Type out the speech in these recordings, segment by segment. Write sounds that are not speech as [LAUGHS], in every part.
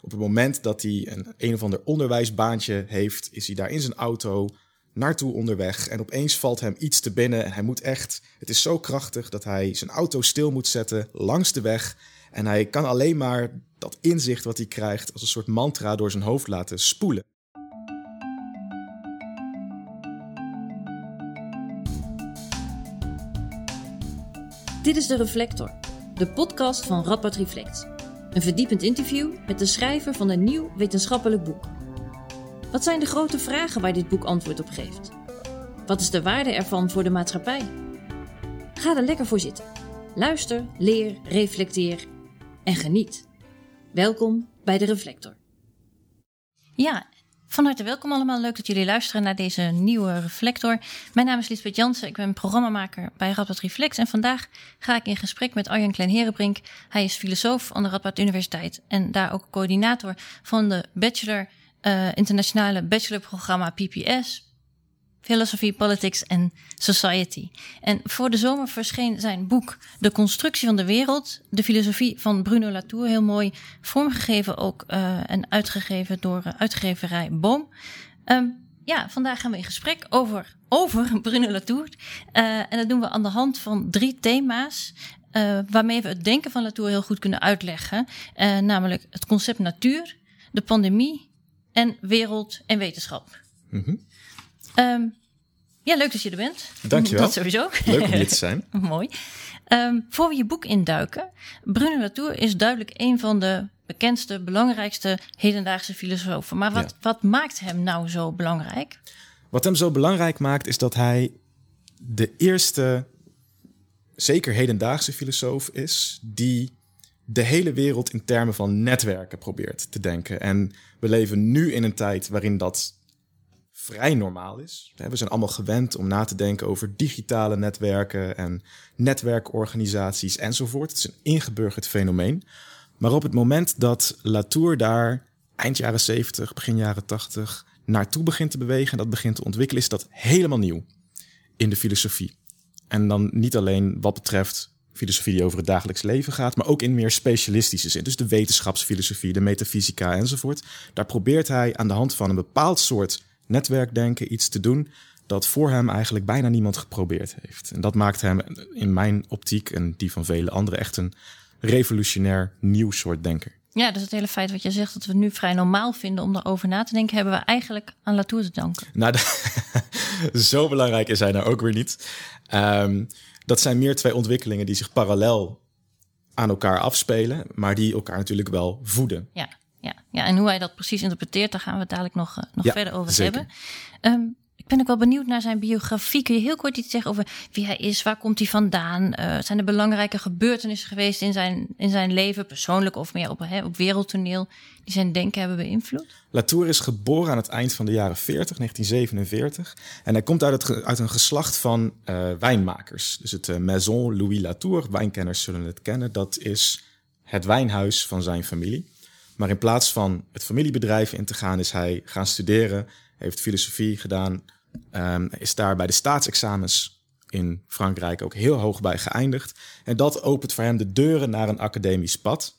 Op het moment dat hij een een of ander onderwijsbaantje heeft, is hij daar in zijn auto naartoe onderweg. En opeens valt hem iets te binnen en hij moet echt... Het is zo krachtig dat hij zijn auto stil moet zetten langs de weg. En hij kan alleen maar dat inzicht wat hij krijgt als een soort mantra door zijn hoofd laten spoelen. Dit is De Reflector, de podcast van Radboud Reflect. Een verdiepend interview met de schrijver van een nieuw wetenschappelijk boek. Wat zijn de grote vragen waar dit boek antwoord op geeft? Wat is de waarde ervan voor de maatschappij? Ga er lekker voor zitten. Luister, leer, reflecteer en geniet. Welkom bij De Reflector. Ja, van harte welkom allemaal. Leuk dat jullie luisteren naar deze nieuwe Reflector. Mijn naam is Lisbeth Jansen. Ik ben programmamaker bij Radboud Reflex. En vandaag ga ik in gesprek met Arjan Klein-Herenbrink. Hij is filosoof aan de Radboud Universiteit. En daar ook coördinator van de Bachelor, uh, internationale bachelorprogramma PPS. Philosophy, Politics and Society. En voor de zomer verscheen zijn boek De Constructie van de Wereld, de filosofie van Bruno Latour, heel mooi vormgegeven ook uh, en uitgegeven door uh, uitgeverij Boom. Um, ja, vandaag gaan we in gesprek over, over [LAUGHS] Bruno Latour. Uh, en dat doen we aan de hand van drie thema's. Uh, waarmee we het denken van Latour heel goed kunnen uitleggen. Uh, namelijk het concept natuur, de pandemie en wereld en wetenschap. Mm -hmm. Um, ja, leuk dat je er bent. Dankjewel. Dat sowieso. Leuk om hier te [LAUGHS] zijn. Mooi. Um, voor we je boek induiken. Bruno Latour is duidelijk een van de bekendste, belangrijkste hedendaagse filosofen. Maar wat, ja. wat maakt hem nou zo belangrijk? Wat hem zo belangrijk maakt is dat hij de eerste, zeker hedendaagse filosoof is die de hele wereld in termen van netwerken probeert te denken. En we leven nu in een tijd waarin dat vrij normaal is. We zijn allemaal gewend om na te denken over digitale netwerken en netwerkorganisaties enzovoort. Het is een ingeburgerd fenomeen. Maar op het moment dat Latour daar eind jaren 70, begin jaren 80 naartoe begint te bewegen en dat begint te ontwikkelen, is dat helemaal nieuw in de filosofie. En dan niet alleen wat betreft filosofie die over het dagelijks leven gaat, maar ook in meer specialistische zin. Dus de wetenschapsfilosofie, de metafysica enzovoort. Daar probeert hij aan de hand van een bepaald soort netwerkdenken iets te doen dat voor hem eigenlijk bijna niemand geprobeerd heeft. En dat maakt hem in mijn optiek en die van vele anderen echt een revolutionair nieuw soort denker. Ja, dus het hele feit wat je zegt dat we het nu vrij normaal vinden om daarover na te denken, hebben we eigenlijk aan Latour te danken. Nou, [LAUGHS] zo belangrijk is hij nou ook weer niet. Um, dat zijn meer twee ontwikkelingen die zich parallel aan elkaar afspelen, maar die elkaar natuurlijk wel voeden. Ja ja, ja, en hoe hij dat precies interpreteert, daar gaan we het dadelijk nog, uh, nog ja, verder over zeker. hebben. Um, ik ben ook wel benieuwd naar zijn biografie. Kun je heel kort iets zeggen over wie hij is? Waar komt hij vandaan? Uh, zijn er belangrijke gebeurtenissen geweest in zijn, in zijn leven, persoonlijk of meer op, hè, op wereldtoneel, die zijn denken hebben beïnvloed? Latour is geboren aan het eind van de jaren 40, 1947. En hij komt uit, het, uit een geslacht van uh, wijnmakers. Dus het Maison Louis Latour, wijnkenners zullen het kennen. Dat is het wijnhuis van zijn familie. Maar in plaats van het familiebedrijf in te gaan, is hij gaan studeren, heeft filosofie gedaan, um, is daar bij de staatsexamens in Frankrijk ook heel hoog bij geëindigd. En dat opent voor hem de deuren naar een academisch pad.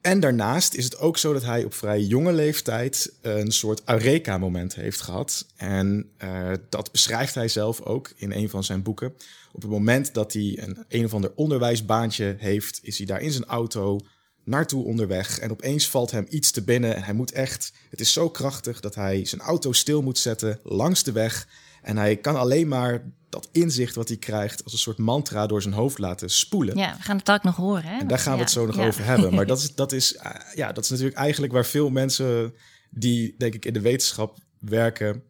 En daarnaast is het ook zo dat hij op vrij jonge leeftijd een soort Eureka-moment heeft gehad. En uh, dat beschrijft hij zelf ook in een van zijn boeken. Op het moment dat hij een een of ander onderwijsbaantje heeft, is hij daar in zijn auto naartoe onderweg. En opeens valt hem iets te binnen. En hij moet echt. Het is zo krachtig dat hij zijn auto stil moet zetten langs de weg. En hij kan alleen maar dat inzicht wat hij krijgt als een soort mantra door zijn hoofd laten spoelen. Ja, we gaan het ook nog horen. Hè? En daar gaan we het zo nog ja. over hebben. Maar [LAUGHS] dat is, dat, is, uh, ja, dat is natuurlijk eigenlijk waar veel mensen die, denk ik, in de wetenschap werken,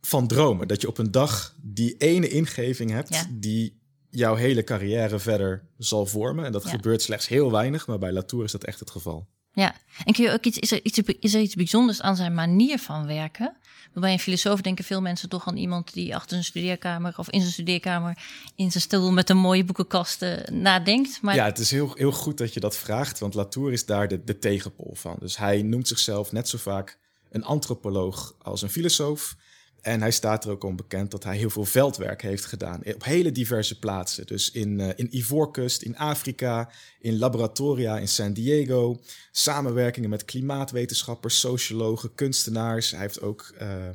van dromen. Dat je op een dag die ene ingeving hebt Ja. die jouw hele carrière verder zal vormen. En dat Ja. gebeurt slechts heel weinig, maar bij Latour is dat echt het geval. Ja, en kun je ook iets, is, er iets, is er iets bijzonders aan zijn manier van werken? Bij een filosoof denken veel mensen toch aan iemand die achter zijn studeerkamer of in zijn studeerkamer in zijn stoel met een mooie boekenkast eh, nadenkt. Maar Ja, het is heel, heel goed dat je dat vraagt, want Latour is daar de, de tegenpol van. Dus hij noemt zichzelf net zo vaak een antropoloog als een filosoof. En hij staat er ook om bekend dat hij heel veel veldwerk heeft gedaan. Op hele diverse plaatsen. Dus in, uh, in Ivoorkust, in Afrika, in laboratoria in San Diego. Samenwerkingen met klimaatwetenschappers, sociologen, kunstenaars. Hij heeft ook uh,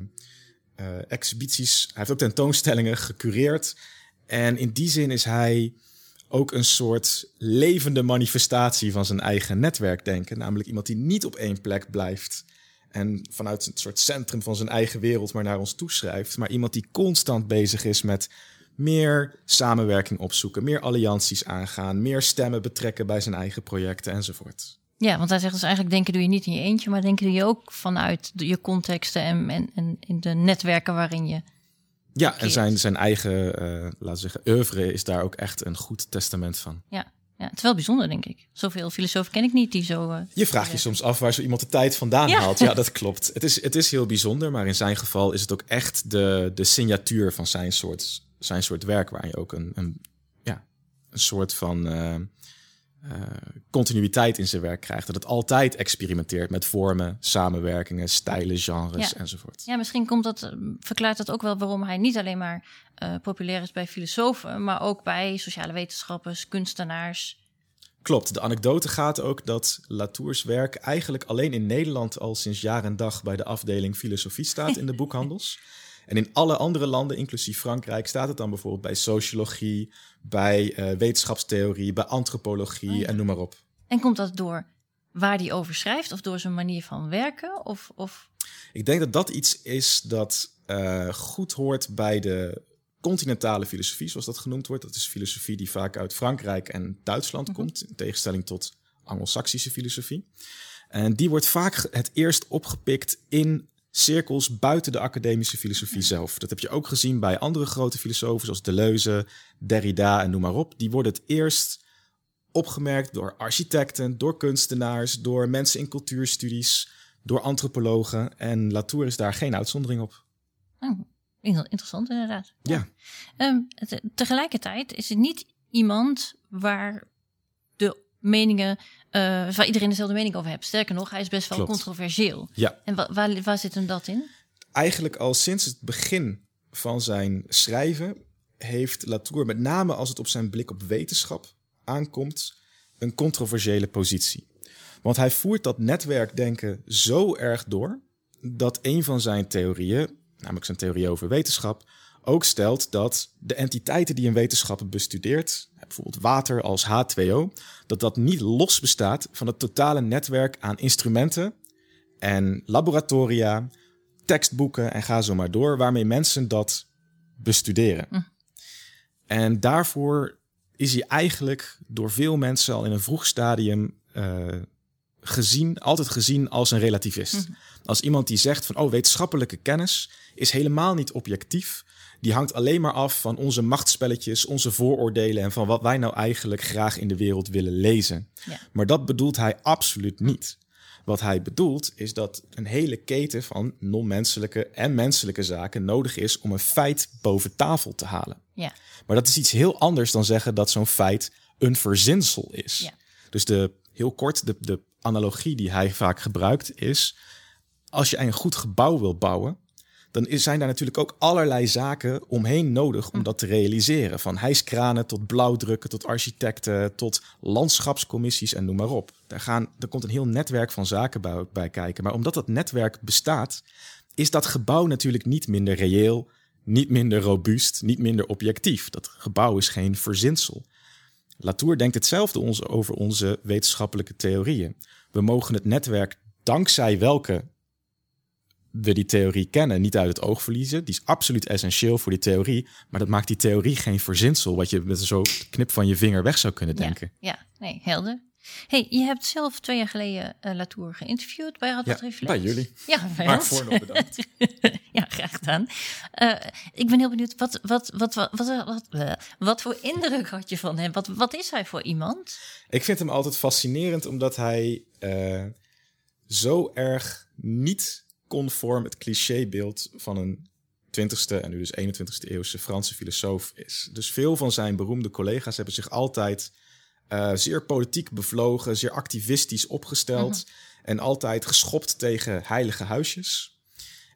exhibities, hij heeft ook tentoonstellingen gecureerd. En in die zin is hij ook een soort levende manifestatie van zijn eigen netwerkdenken. Namelijk iemand die niet op één plek blijft en vanuit een soort centrum van zijn eigen wereld maar naar ons toeschrijft. Maar iemand die constant bezig is met meer samenwerking opzoeken, meer allianties aangaan, meer stemmen betrekken bij zijn eigen projecten enzovoort. Ja, want hij zegt dus eigenlijk denken doe je niet in je eentje, maar denken doe je ook vanuit je contexten en, en, en in de netwerken waarin je. Ja, en zijn, zijn eigen, uh, laten we zeggen, oeuvre is daar ook echt een goed testament van. Ja, ja, het is wel bijzonder, denk ik. Zoveel filosofen ken ik niet die zo. Uh, je vraagt je soms af waar zo iemand de tijd vandaan haalt. Ja, [LAUGHS] dat klopt. Het is, het is heel bijzonder, maar in zijn geval is het ook echt de, de signatuur van zijn soort, zijn soort werk, waar je ook een, een, ja, een soort van. Uh, uh, continuïteit in zijn werk krijgt. Dat het altijd experimenteert met vormen, samenwerkingen, stijlen, genres ja. enzovoort. Ja, misschien komt dat, verklaart dat ook wel waarom hij niet alleen maar uh, populair is bij filosofen, maar ook bij sociale wetenschappers, kunstenaars. Klopt. De anekdote gaat ook dat Latours werk eigenlijk alleen in Nederland al sinds jaar en dag bij de afdeling filosofie staat in de [LAUGHS] boekhandels. En in alle andere landen, inclusief Frankrijk, staat het dan bijvoorbeeld bij sociologie, bij uh, wetenschapstheorie, bij antropologie oh ja. en noem maar op. En komt dat door waar hij over schrijft of door zijn manier van werken? Of, of... Ik denk dat dat iets is dat uh, goed hoort bij de continentale filosofie, zoals dat genoemd wordt. Dat is filosofie die vaak uit Frankrijk en Duitsland mm -hmm. komt, in tegenstelling tot Anglo-Saxische filosofie. En die wordt vaak het eerst opgepikt in cirkels buiten de academische filosofie zelf. Dat heb je ook gezien bij andere grote filosofen zoals Deleuze, Derrida en noem maar op. Die worden het eerst opgemerkt door architecten, door kunstenaars, door mensen in cultuurstudies, door antropologen. En Latour is daar geen uitzondering op. Oh, interessant inderdaad. Ja. Um, te tegelijkertijd is het niet iemand waar de meningen, uh, waar iedereen dezelfde mening over heeft. Sterker nog, hij is best wel Klopt. controversieel. Ja. En wa waar, waar zit hem dat in? Eigenlijk al sinds het begin van zijn schrijven heeft Latour, met name als het op zijn blik op wetenschap aankomt, een controversiële positie. Want hij voert dat netwerkdenken zo erg door dat een van zijn theorieën, namelijk zijn theorie over wetenschap, ook stelt dat de entiteiten die een wetenschapper bestudeert, bijvoorbeeld water als H2O, dat dat niet los bestaat van het totale netwerk aan instrumenten en laboratoria, tekstboeken en ga zo maar door, waarmee mensen dat bestuderen. Hm. En daarvoor is hij eigenlijk door veel mensen al in een vroeg stadium uh, gezien, altijd gezien als een relativist. Mhm. Als iemand die zegt van, oh, wetenschappelijke kennis is helemaal niet objectief. Die hangt alleen maar af van onze machtspelletjes, onze vooroordelen en van wat wij nou eigenlijk graag in de wereld willen lezen. Ja. Maar dat bedoelt hij absoluut niet. Wat hij bedoelt is dat een hele keten van non-menselijke en menselijke zaken nodig is om een feit boven tafel te halen. Ja. Maar dat is iets heel anders dan zeggen dat zo'n feit een verzinsel is. Ja. Dus de, heel kort, de, de analogie die hij vaak gebruikt is... als je een goed gebouw wil bouwen... dan is, zijn daar natuurlijk ook allerlei zaken omheen nodig om dat te realiseren. Van hijskranen tot blauwdrukken, tot architecten... tot landschapscommissies en noem maar op. Daar, gaan, daar komt een heel netwerk van zaken bij, bij kijken. Maar omdat dat netwerk bestaat... is dat gebouw natuurlijk niet minder reëel niet minder robuust, niet minder objectief. Dat gebouw is geen verzinsel. Latour denkt hetzelfde ons over onze wetenschappelijke theorieën. We mogen het netwerk, dankzij welke we die theorie kennen, niet uit het oog verliezen. Die is absoluut essentieel voor die theorie. Maar dat maakt die theorie geen verzinsel, wat je met zo'n knip van je vinger weg zou kunnen denken. Ja, ja. nee, helder. Hey, je hebt zelf twee jaar geleden uh, Latour geïnterviewd bij Radboud Ja, bij jullie. Ja, [LAUGHS] bij Maar ons. voor nog bedankt. [LAUGHS] ja, graag gedaan. Uh, ik ben heel benieuwd, wat, wat, wat, wat, wat, wat, uh, wat voor indruk had je van hem? Wat, wat is hij voor iemand? Ik vind hem altijd fascinerend omdat hij zo erg niet conform het clichébeeld van een 20ste en nu dus 21ste eeuwse Franse filosoof is. Dus veel van zijn beroemde collega's hebben zich altijd uh, zeer politiek bevlogen, zeer activistisch opgesteld Mhm. en altijd geschopt tegen heilige huisjes.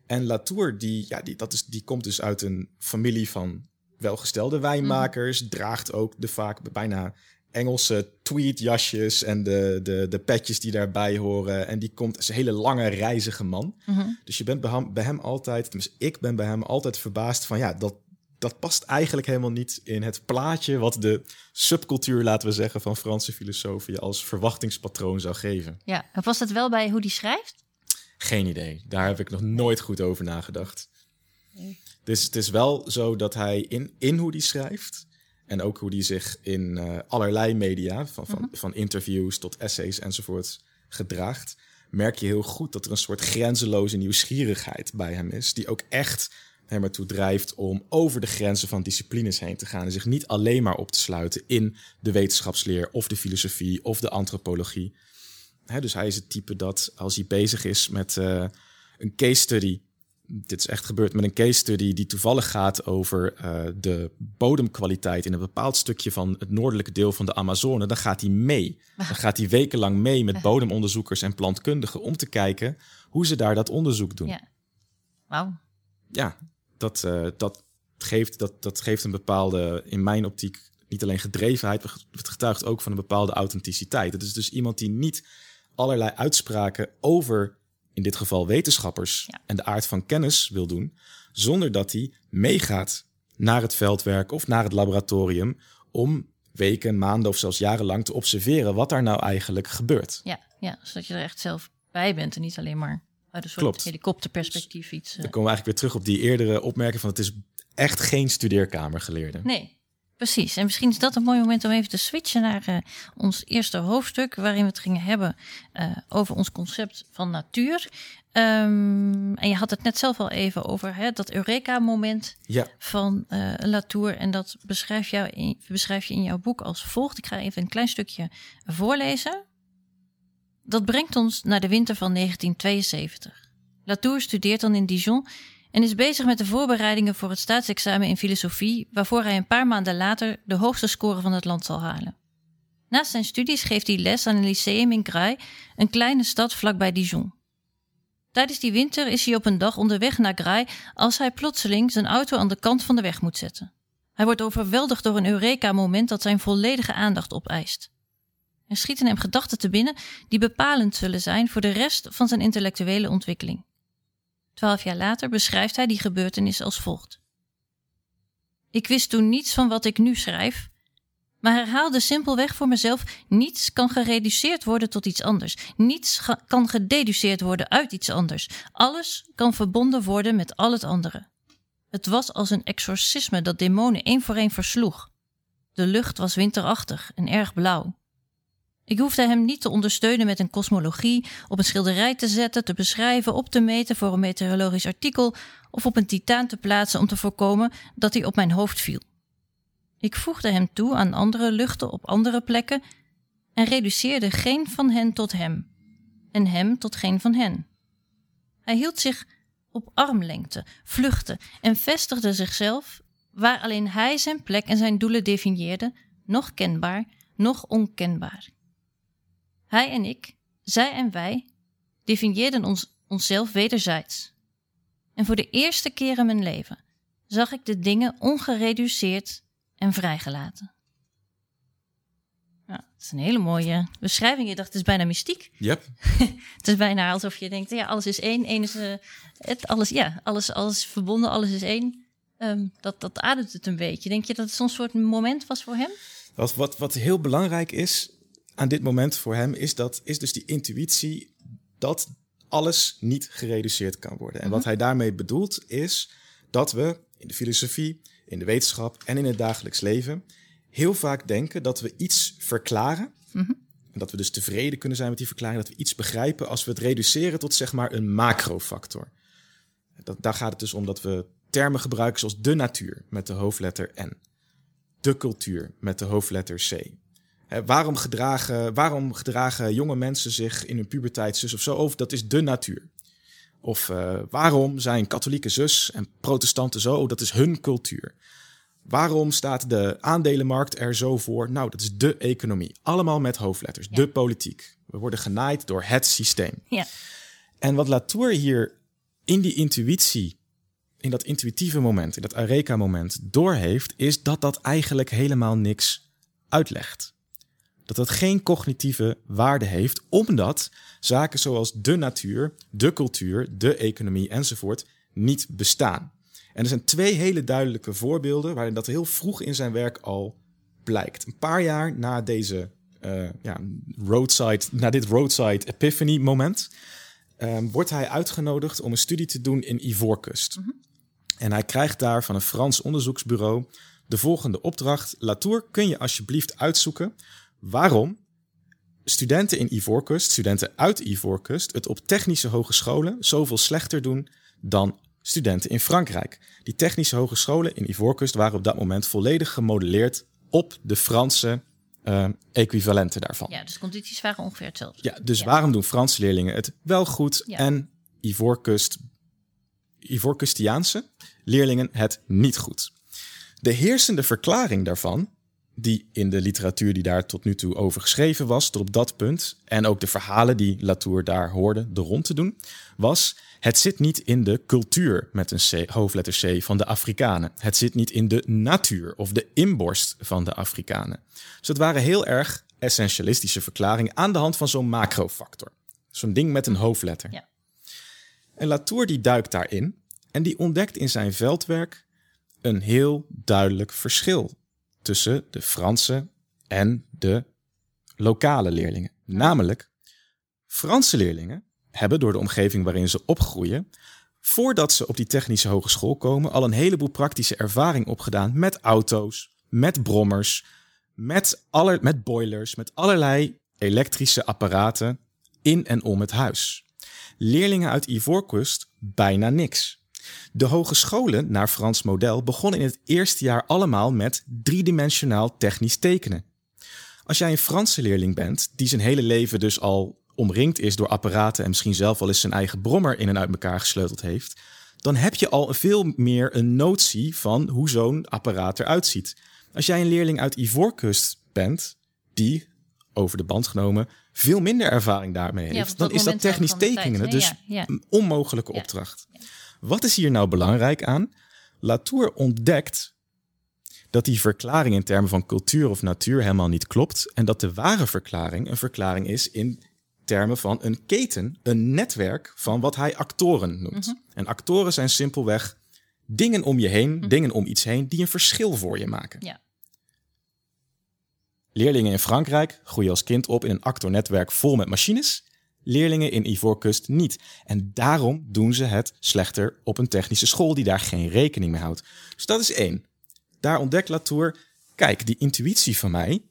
En Latour, die, ja, die, dat is, die komt dus uit een familie van welgestelde wijnmakers. Draagt ook de vaak bijna Engelse tweedjasjes en de, de, de petjes die daarbij horen. En die komt, is een hele lange, reizige man. Dus je bent bij hem, bij hem altijd, tenminste ik ben bij hem altijd verbaasd van ja, dat, dat past eigenlijk helemaal niet in het plaatje wat de subcultuur, laten we zeggen, van Franse filosofie als verwachtingspatroon zou geven. Ja, en past het wel bij hoe die schrijft? Geen idee. Daar heb ik nog nooit goed over nagedacht. Dus het is wel zo dat hij in, in hoe die schrijft en ook hoe die zich in uh, allerlei media, van, van, van interviews tot essays enzovoort, gedraagt, merk je heel goed dat er een soort grenzeloze nieuwsgierigheid bij hem is, die ook echt hem ertoe drijft om over de grenzen van disciplines heen te gaan en zich niet alleen maar op te sluiten in de wetenschapsleer of de filosofie of de antropologie. Dus hij is het type dat als hij bezig is met uh, een case study dit is echt gebeurd met een case study die toevallig gaat over uh, de bodemkwaliteit in een bepaald stukje van het noordelijke deel van de Amazone. Dan gaat hij mee. Dan gaat hij wekenlang mee met [LAUGHS] bodemonderzoekers en plantkundigen om te kijken hoe ze daar dat onderzoek doen. Ja, wauw. Ja, dat, uh, dat, geeft, dat, dat geeft een bepaalde, in mijn optiek, niet alleen gedrevenheid, het getuigt ook van een bepaalde authenticiteit. Het is dus iemand die niet allerlei uitspraken over in dit geval wetenschappers ja. en de aard van kennis wil doen, zonder dat hij meegaat naar het veldwerk of naar het laboratorium om weken, maanden of zelfs jarenlang te observeren wat daar nou eigenlijk gebeurt. Ja, ja zodat je er echt zelf bij bent en niet alleen maar uit een soort Klopt. helikopterperspectief iets. Dan komen we eigenlijk weer terug op die eerdere opmerking van het is echt geen studeerkamergeleerde. Nee, Precies, en misschien is dat een mooi moment om even te switchen naar uh, ons eerste hoofdstuk, waarin we het gingen hebben uh, over ons concept van natuur. Um, en je had het net zelf al even over hè, dat Eureka-moment ja. van uh, Latour. En dat beschrijf, jou in, beschrijf je in jouw boek als volgt. Ik ga even een klein stukje voorlezen. Dat brengt ons naar de winter van 1972. Latour studeert dan in Dijon en is bezig met de voorbereidingen voor het staatsexamen in filosofie, waarvoor hij een paar maanden later de hoogste score van het land zal halen. Naast zijn studies geeft hij les aan een lyceum in Graille, een kleine stad vlakbij Dijon. Tijdens die winter is hij op een dag onderweg naar Graille als hij plotseling zijn auto aan de kant van de weg moet zetten. Hij wordt overweldigd door een Eureka-moment dat zijn volledige aandacht opeist. Er schieten hem gedachten te binnen die bepalend zullen zijn voor de rest van zijn intellectuele ontwikkeling. Twaalf jaar later beschrijft hij die gebeurtenis als volgt. Ik wist toen niets van wat ik nu schrijf, maar herhaalde simpelweg voor mezelf: niets kan gereduceerd worden tot iets anders. Niets kan gededuceerd worden uit iets anders. Alles kan verbonden worden met al het andere. Het was als een exorcisme dat demonen één voor één versloeg. De lucht was winterachtig en erg blauw. Ik hoefde hem niet te ondersteunen met een kosmologie, op een schilderij te zetten, te beschrijven, op te meten voor een meteorologisch artikel of op een titaan te plaatsen om te voorkomen dat hij op mijn hoofd viel. Ik voegde hem toe aan andere luchten op andere plekken en reduceerde geen van hen tot hem en hem tot geen van hen. Hij hield zich op armlengte, vluchtte en vestigde zichzelf waar alleen hij zijn plek en zijn doelen definieerde, nog kenbaar, nog onkenbaar. Hij en ik, zij en wij, definieerden ons, onszelf wederzijds. En voor de eerste keer in mijn leven zag ik de dingen ongereduceerd en vrijgelaten. Ja, het is een hele mooie beschrijving. Je dacht, het is bijna mystiek. Yep. [LAUGHS] het is bijna alsof je denkt, ja, alles is één. één is, uh, het, alles, ja, alles, alles is verbonden, alles is één. Um, dat, dat ademt het een beetje. Denk je dat het zo'n soort moment was voor hem? Wat, wat, wat heel belangrijk is, aan dit moment voor hem is, dat, is dus die intuïtie dat alles niet gereduceerd kan worden. En wat mhm. hij daarmee bedoelt is dat we in de filosofie, in de wetenschap en in het dagelijks leven heel vaak denken dat we iets verklaren. Mhm. En dat we dus tevreden kunnen zijn met die verklaring, dat we iets begrijpen als we het reduceren tot zeg maar een macrofactor. Dat, daar gaat het dus om dat we termen gebruiken zoals de natuur met de hoofdletter N, de cultuur met de hoofdletter C, waarom, gedragen, waarom gedragen jonge mensen zich in hun puberteit zus of zo over? Dat is de natuur. Of uh, waarom zijn katholieke zus en protestanten zo? Dat is hun cultuur. Waarom staat de aandelenmarkt er zo voor? Nou, dat is de economie. Allemaal met hoofdletters. De politiek. We worden genaaid door het systeem. Ja. En wat Latour hier in die intuïtie, in dat intuïtieve moment, in dat Eureka-moment doorheeft, is dat dat eigenlijk helemaal niks uitlegt. Dat dat geen cognitieve waarde heeft, omdat zaken zoals de natuur, de cultuur, de economie enzovoort niet bestaan. En er zijn twee hele duidelijke voorbeelden waarin dat heel vroeg in zijn werk al blijkt. Een paar jaar na deze uh, ja, roadside, na dit roadside epiphany moment, um, wordt hij uitgenodigd om een studie te doen in Ivoorkust. Mm -hmm. En hij krijgt daar van een Frans onderzoeksbureau de volgende opdracht. Latour, kun je alsjeblieft uitzoeken waarom studenten in Ivoorkust, studenten uit Ivoorkust, het op technische hogescholen zoveel slechter doen dan studenten in Frankrijk. Die technische hogescholen in Ivoorkust waren op dat moment volledig gemodelleerd op de Franse uh, equivalenten daarvan. Ja, dus condities waren ongeveer hetzelfde. Ja, dus waarom doen Franse leerlingen het wel goed ja. en Ivoorkust, Ivoorkustiaanse leerlingen het niet goed? De heersende verklaring daarvan, die in de literatuur die daar tot nu toe over geschreven was, tot op dat punt, en ook de verhalen die Latour daar hoorde de rond te doen, was het zit niet in de cultuur met een C, hoofdletter C van de Afrikanen. Het zit niet in de natuur of de inborst van de Afrikanen. Dus dat waren heel erg essentialistische verklaringen aan de hand van zo'n macrofactor. Zo'n ding met een hoofdletter. Ja. En Latour die duikt daarin en die ontdekt in zijn veldwerk een heel duidelijk verschil tussen de Franse en de lokale leerlingen. Namelijk, Franse leerlingen hebben door de omgeving waarin ze opgroeien, voordat ze op die technische hogeschool komen, al een heleboel praktische ervaring opgedaan met auto's, met brommers, met, aller, met boilers, met allerlei elektrische apparaten in en om het huis. Leerlingen uit Ivoorkust bijna niks. De hogescholen naar Frans model begonnen in het eerste jaar allemaal met driedimensionaal technisch tekenen. Als jij een Franse leerling bent, die zijn hele leven dus al omringd is door apparaten en misschien zelf wel eens zijn eigen brommer in en uit elkaar gesleuteld heeft, dan heb je al veel meer een notie van hoe zo'n apparaat eruit ziet. Als jij een leerling uit Ivoorkust bent, die over de band genomen veel minder ervaring daarmee heeft, dan is dat technisch tekenen dus een onmogelijke opdracht. Wat is hier nou belangrijk aan? Latour ontdekt dat die verklaring in termen van cultuur of natuur helemaal niet klopt en dat de ware verklaring een verklaring is in termen van een keten, een netwerk van wat hij actoren noemt. Mhm. En actoren zijn simpelweg dingen om je heen, mhm. dingen om iets heen die een verschil voor je maken. Ja. Leerlingen in Frankrijk groeien als kind op in een actornetwerk vol met machines. Leerlingen in Ivoorkust niet. En daarom doen ze het slechter op een technische school die daar geen rekening mee houdt. Dus dat is één. Daar ontdekt Latour, kijk, die intuïtie van mij,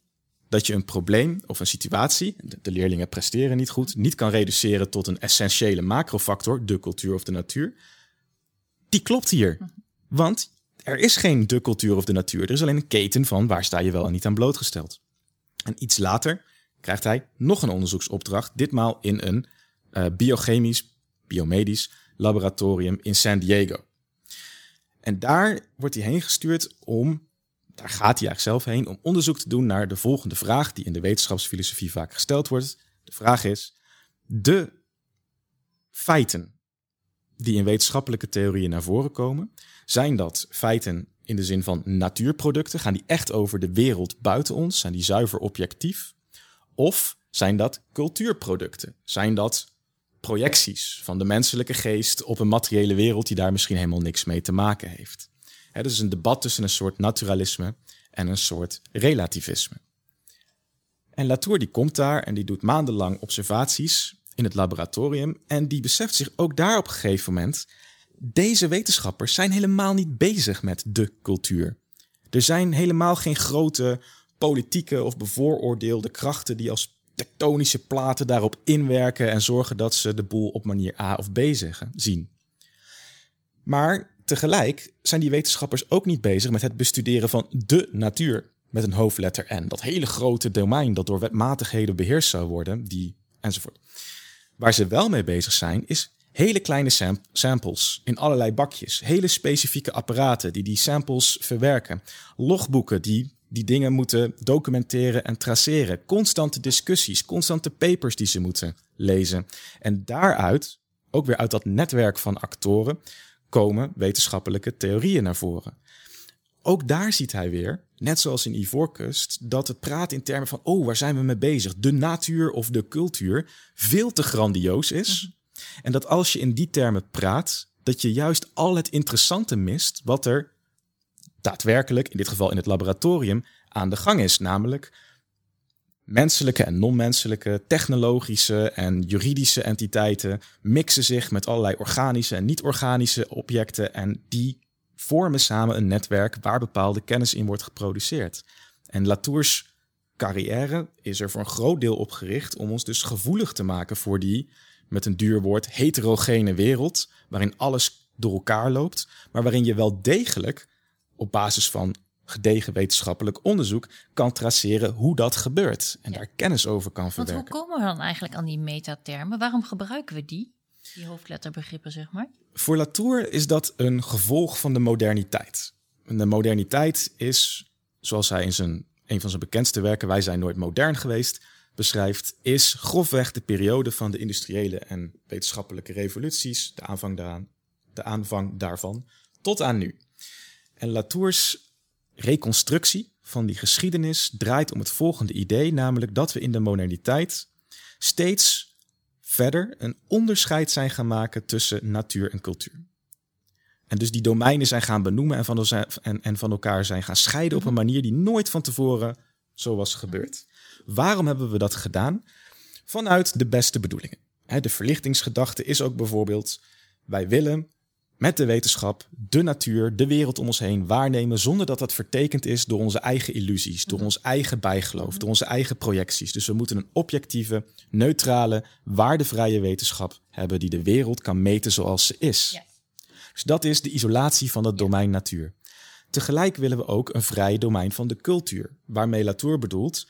dat je een probleem of een situatie, de leerlingen presteren niet goed, niet kan reduceren tot een essentiële macrofactor, de cultuur of de natuur. Die klopt hier. Want er is geen de cultuur of de natuur. Er is alleen een keten van waar sta je wel en niet aan blootgesteld. En iets later krijgt hij nog een onderzoeksopdracht, ditmaal in een uh, biochemisch, biomedisch laboratorium in San Diego. En daar wordt hij heen gestuurd om daar gaat hij eigenlijk zelf heen om onderzoek te doen naar de volgende vraag die in de wetenschapsfilosofie vaak gesteld wordt. De vraag is: de feiten die in wetenschappelijke theorieën naar voren komen, zijn dat feiten in de zin van natuurproducten? Gaan die echt over de wereld buiten ons? Zijn die zuiver objectief? Of zijn dat cultuurproducten? Zijn dat projecties van de menselijke geest op een materiële wereld die daar misschien helemaal niks mee te maken heeft? Het is een debat tussen een soort naturalisme en een soort relativisme. En Latour die komt daar en die doet maandenlang observaties in het laboratorium en die beseft zich ook daar op een gegeven moment, deze wetenschappers zijn helemaal niet bezig met de cultuur. Er zijn helemaal geen grote politieke of bevooroordeelde krachten die als tektonische platen daarop inwerken en zorgen dat ze de boel op manier A of B zeggen, zien. Maar Tegelijk zijn die wetenschappers ook niet bezig met het bestuderen van de natuur met een hoofdletter N. Dat hele grote domein dat door wetmatigheden beheerst zou worden, die enzovoort. Waar ze wel mee bezig zijn, is hele kleine samples in allerlei bakjes. Hele specifieke apparaten die die samples verwerken. Logboeken die die dingen moeten documenteren en traceren. Constante discussies, constante papers die ze moeten lezen. En daaruit ook weer uit dat netwerk van actoren komen wetenschappelijke theorieën naar voren. Ook daar ziet hij weer, net zoals in Ivoorkust, dat het praten in termen van, oh, waar zijn we mee bezig? De natuur of de cultuur veel te grandioos is. Mhm. En dat als je in die termen praat, dat je juist al het interessante mist wat er daadwerkelijk, in dit geval in het laboratorium, aan de gang is. Namelijk menselijke en non-menselijke, technologische en juridische entiteiten mixen zich met allerlei organische en niet-organische objecten en die vormen samen een netwerk waar bepaalde kennis in wordt geproduceerd. En Latours carrière is er voor een groot deel op gericht om ons dus gevoelig te maken voor die, met een duur woord, heterogene wereld, waarin alles door elkaar loopt, maar waarin je wel degelijk op basis van gedegen wetenschappelijk onderzoek kan traceren hoe dat gebeurt en daar kennis over kan verwerken. Want hoe komen we dan eigenlijk aan die metatermen? Waarom gebruiken we die? Die hoofdletterbegrippen, zeg maar. Voor Latour is dat een gevolg van de moderniteit. En de moderniteit is, zoals hij in zijn, een van zijn bekendste werken, Wij zijn nooit modern geweest, beschrijft, is grofweg de periode van de industriële en wetenschappelijke revoluties, de aanvang, daaraan, de aanvang daarvan, tot aan nu. En Latours reconstructie van die geschiedenis draait om het volgende idee, namelijk dat we in de moderniteit steeds verder een onderscheid zijn gaan maken tussen natuur en cultuur. En dus die domeinen zijn gaan benoemen en van, en, en van elkaar zijn gaan scheiden op een manier die nooit van tevoren zo was gebeurd. Waarom hebben we dat gedaan? Vanuit de beste bedoelingen. De verlichtingsgedachte is ook bijvoorbeeld: wij willen met de wetenschap de natuur, de wereld om ons heen waarnemen zonder dat dat vertekend is door onze eigen illusies, door mhm. ons eigen bijgeloof, door onze eigen projecties. Dus we moeten een objectieve, neutrale, waardevrije wetenschap hebben die de wereld kan meten zoals ze is. Dus dat is de isolatie van het domein natuur. Tegelijk willen we ook een vrij domein van de cultuur, waarmee Latour bedoelt,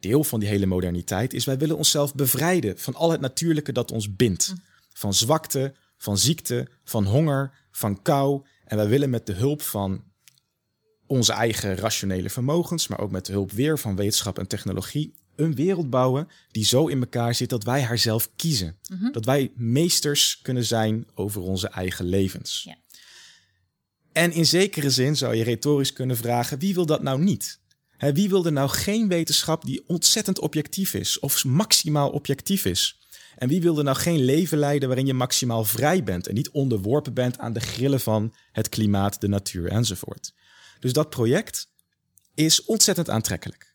deel van die hele moderniteit is wij willen onszelf bevrijden van al het natuurlijke dat ons bindt. Mhm. Van zwakte, van ziekte, van honger, van kou. En wij willen met de hulp van onze eigen rationele vermogens, maar ook met de hulp weer van wetenschap en technologie, een wereld bouwen die zo in elkaar zit dat wij haar zelf kiezen. Mhm. Dat wij meesters kunnen zijn over onze eigen levens. Ja. En in zekere zin zou je retorisch kunnen vragen: wie wil dat nou niet? wie wil er nou geen wetenschap die ontzettend objectief is of maximaal objectief is? En wie wilde nou geen leven leiden waarin je maximaal vrij bent en niet onderworpen bent aan de grillen van het klimaat, de natuur enzovoort. Dus dat project is ontzettend aantrekkelijk.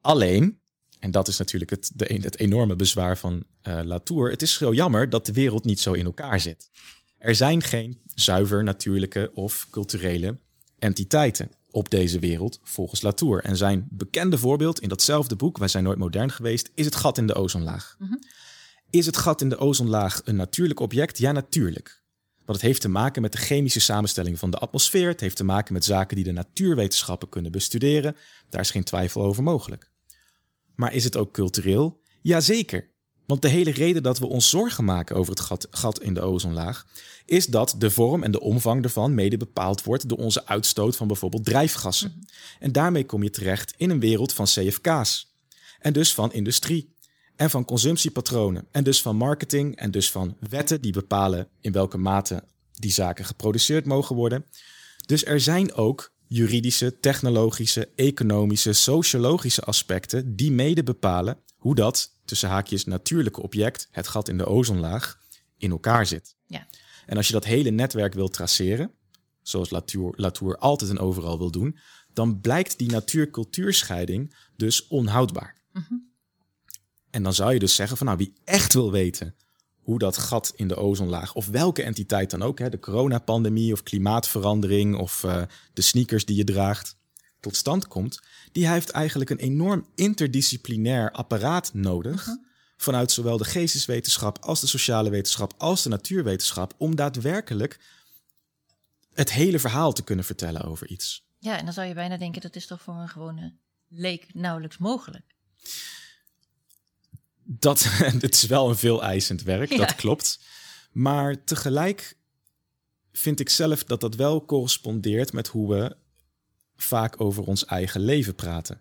Alleen, en dat is natuurlijk het, de, het enorme bezwaar van uh, Latour, het is zo jammer dat de wereld niet zo in elkaar zit. Er zijn geen zuiver natuurlijke of culturele entiteiten op deze wereld volgens Latour. En zijn bekende voorbeeld in datzelfde boek, Wij zijn nooit modern geweest, is het gat in de ozonlaag. Mhm. Is het gat in de ozonlaag een natuurlijk object? Ja, natuurlijk. Want het heeft te maken met de chemische samenstelling van de atmosfeer. Het heeft te maken met zaken die de natuurwetenschappen kunnen bestuderen. Daar is geen twijfel over mogelijk. Maar is het ook cultureel? Jazeker. Want de hele reden dat we ons zorgen maken over het gat, gat, in de ozonlaag, is dat de vorm en de omvang ervan mede bepaald wordt door onze uitstoot van bijvoorbeeld drijfgassen. Mhm. En daarmee kom je terecht in een wereld van CFK's. En dus van industrie. En van consumptiepatronen. En dus van marketing. En dus van wetten die bepalen in welke mate die zaken geproduceerd mogen worden. Dus er zijn ook juridische, technologische, economische, sociologische aspecten die mede bepalen hoe dat tussen haakjes natuurlijke object, het gat in de ozonlaag, in elkaar zit. Ja. En als je dat hele netwerk wil traceren, zoals Latour, Latour altijd en overal wil doen, dan blijkt die natuur-cultuurscheiding dus onhoudbaar. Mhm. En dan zou je dus zeggen van nou, wie echt wil weten hoe dat gat in de ozonlaag, of welke entiteit dan ook, hè, de coronapandemie of klimaatverandering of uh, de sneakers die je draagt, tot stand komt, die heeft eigenlijk een enorm interdisciplinair apparaat nodig. Mhm. Vanuit zowel de geesteswetenschap als de sociale wetenschap als de natuurwetenschap. Om daadwerkelijk het hele verhaal te kunnen vertellen over iets. Ja, en dan zou je bijna denken dat is toch voor een gewone leek nauwelijks mogelijk. Dat [LAUGHS] het is wel een veel eisend werk, dat klopt. Maar tegelijk vind ik zelf dat dat wel correspondeert met hoe we vaak over ons eigen leven praten.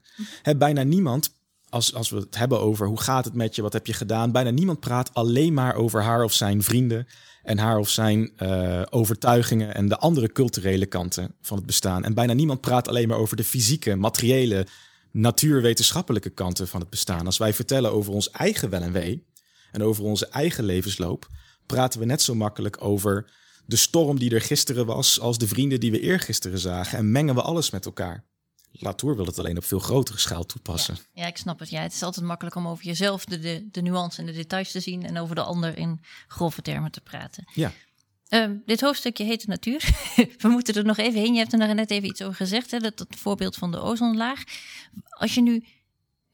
Bijna niemand als, als we het hebben over hoe gaat het met je, wat heb je gedaan, bijna niemand praat alleen maar over haar of zijn vrienden en haar of zijn uh, overtuigingen en de andere culturele kanten van het bestaan. En bijna niemand praat alleen maar over de fysieke, materiële, natuurwetenschappelijke kanten van het bestaan. Als wij vertellen over ons eigen wel en wee en over onze eigen levensloop, praten we net zo makkelijk over de storm die er gisteren was als de vrienden die we eergisteren zagen en mengen we alles met elkaar. Latour wil het alleen op veel grotere schaal toepassen. Ja, ja, ik snap het. Ja, het is altijd makkelijk om over jezelf de, de, de nuance en de details te zien en over de ander in grove termen te praten. Ja. Um, dit hoofdstukje heet de natuur. [LAUGHS] We moeten er nog even heen. Je hebt er net even iets over gezegd, hè, dat, dat voorbeeld van de ozonlaag. Als je nu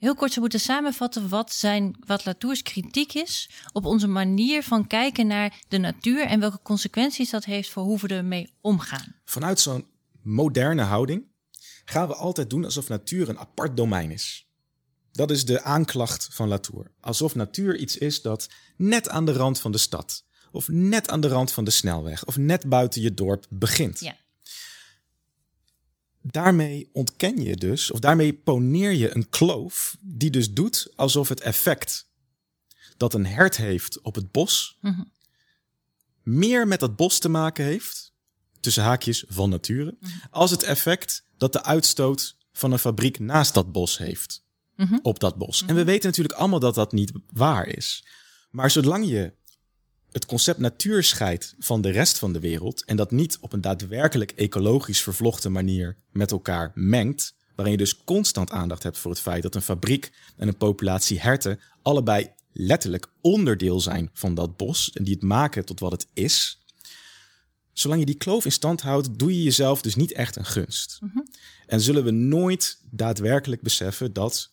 heel kort zou moeten samenvatten wat, zijn, wat Latours kritiek is op onze manier van kijken naar de natuur en welke consequenties dat heeft voor hoe we ermee omgaan. Vanuit zo'n moderne houding gaan we altijd doen alsof natuur een apart domein is. Dat is de aanklacht van Latour. Alsof natuur iets is dat net aan de rand van de stad, of net aan de rand van de snelweg, of net buiten je dorp begint. Ja. Daarmee ontken je dus, of daarmee poneer je een kloof die dus doet alsof het effect dat een hert heeft op het bos Mhm. meer met dat bos te maken heeft, tussen haakjes van nature, Mhm. als het effect dat de uitstoot van een fabriek naast dat bos heeft. Mhm. Op dat bos. En we weten natuurlijk allemaal dat dat niet waar is. Maar zolang je het concept natuur scheidt van de rest van de wereld en dat niet op een daadwerkelijk ecologisch vervlochten manier met elkaar mengt, waarin je dus constant aandacht hebt voor het feit dat een fabriek en een populatie herten allebei letterlijk onderdeel zijn van dat bos en die het maken tot wat het is. Zolang je die kloof in stand houdt, doe je jezelf dus niet echt een gunst. En zullen we nooit daadwerkelijk beseffen dat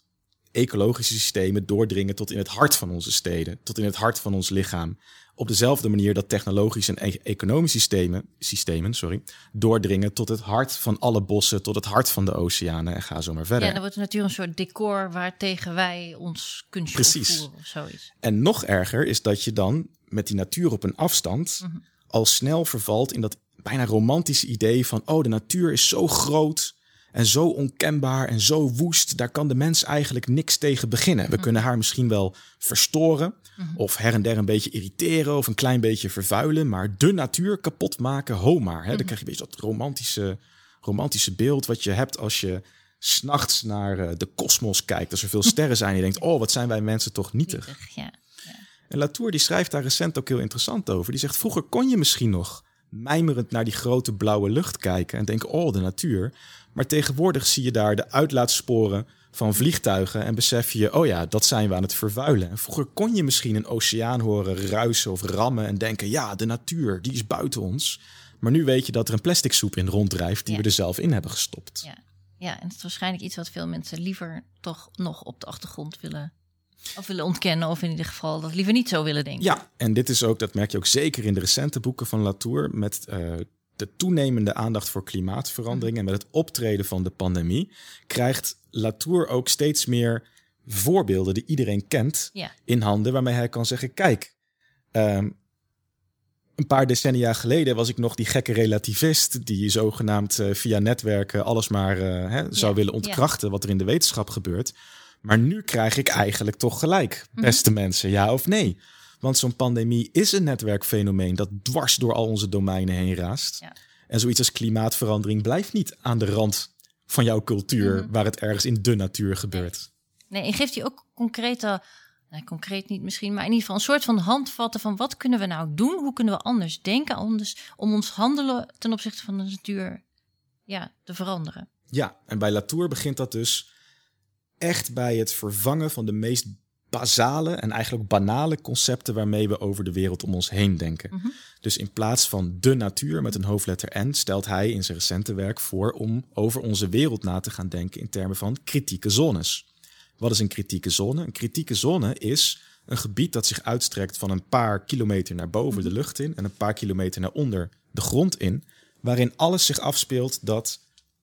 ecologische systemen doordringen tot in het hart van onze steden, tot in het hart van ons lichaam. Op dezelfde manier dat technologische en e- economische systemen, systemen sorry, doordringen tot het hart van alle bossen, tot het hart van de oceanen en ga zo maar verder. Ja, dan wordt de natuur een soort decor waartegen wij ons kunstje Precies. of zoiets. En nog erger is dat je dan met die natuur op een afstand al snel vervalt in dat bijna romantische idee van oh, de natuur is zo groot en zo onkenbaar en zo woest, daar kan de mens eigenlijk niks tegen beginnen. We kunnen haar misschien wel verstoren of her en der een beetje irriteren of een klein beetje vervuilen, maar de natuur kapot maken, ho maar. Hè? Dan krijg je een beetje dat romantische, romantische beeld wat je hebt als je s'nachts naar eh, de kosmos kijkt, als er veel [LAUGHS] sterren zijn en je denkt, oh, wat zijn wij mensen toch nietig. Nietig, Ja. En Latour die schrijft daar recent ook heel interessant over. Die zegt, vroeger kon je misschien nog mijmerend naar die grote blauwe lucht kijken en denken, oh, de natuur. Maar tegenwoordig zie je daar de uitlaatsporen van vliegtuigen en besef je, oh ja, dat zijn we aan het vervuilen. En vroeger kon je misschien een oceaan horen ruisen of rammen en denken, ja, de natuur, die is buiten ons. Maar nu weet je dat er een plastic soep in ronddrijft die Ja. we er zelf in hebben gestopt. Ja. ja, en het is waarschijnlijk iets wat veel mensen liever toch nog op de achtergrond willen, of willen ontkennen, of in ieder geval dat liever niet zo willen denken. Ja, en dit is ook, dat merk je ook zeker in de recente boeken van Latour, met eh, de toenemende aandacht voor klimaatverandering en met het optreden van de pandemie, krijgt Latour ook steeds meer voorbeelden die iedereen kent Ja. in handen, waarmee hij kan zeggen: kijk, ehm, een paar decennia geleden was ik nog die gekke relativist die zogenaamd eh, via netwerken alles maar eh, hè, zou Ja, willen ja. ontkrachten wat er in de wetenschap gebeurt. Maar nu krijg ik eigenlijk toch gelijk, Mhm. beste mensen, ja of nee? Want zo'n pandemie is een netwerkfenomeen dat dwars door al onze domeinen heen raast. Ja. En zoiets als klimaatverandering blijft niet aan de rand van jouw cultuur, Mhm. waar het ergens in de natuur gebeurt. Nee, en geeft hij ook concrete, nee, concreet niet misschien, maar in ieder geval een soort van handvatten van wat kunnen we nou doen? Hoe kunnen we anders denken dus, om ons handelen ten opzichte van de natuur ja, te veranderen? Ja, en bij Latour begint dat dus echt bij het vervangen van de meest basale en eigenlijk banale concepten waarmee we over de wereld om ons heen denken. Mhm. Dus in plaats van de natuur met een hoofdletter N stelt hij in zijn recente werk voor om over onze wereld na te gaan denken in termen van kritieke zones. Wat is een kritieke zone? Een kritieke zone is een gebied dat zich uitstrekt van een paar kilometer naar boven de lucht in en een paar kilometer naar onder de grond in, waarin alles zich afspeelt dat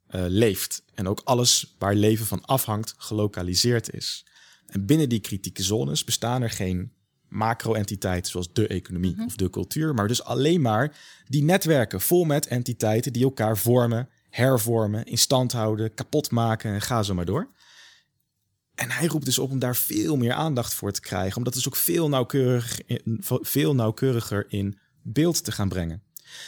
eh, leeft. En ook alles waar leven van afhangt gelokaliseerd is. En binnen die kritieke zones bestaan er geen macro-entiteiten zoals de economie of de cultuur, maar dus alleen maar die netwerken vol met entiteiten die elkaar vormen, hervormen, in stand houden, kapot maken en ga zo maar door. En hij roept dus op om daar veel meer aandacht voor te krijgen, omdat het dus ook veel, nauwkeurig, veel nauwkeuriger in beeld te gaan brengen.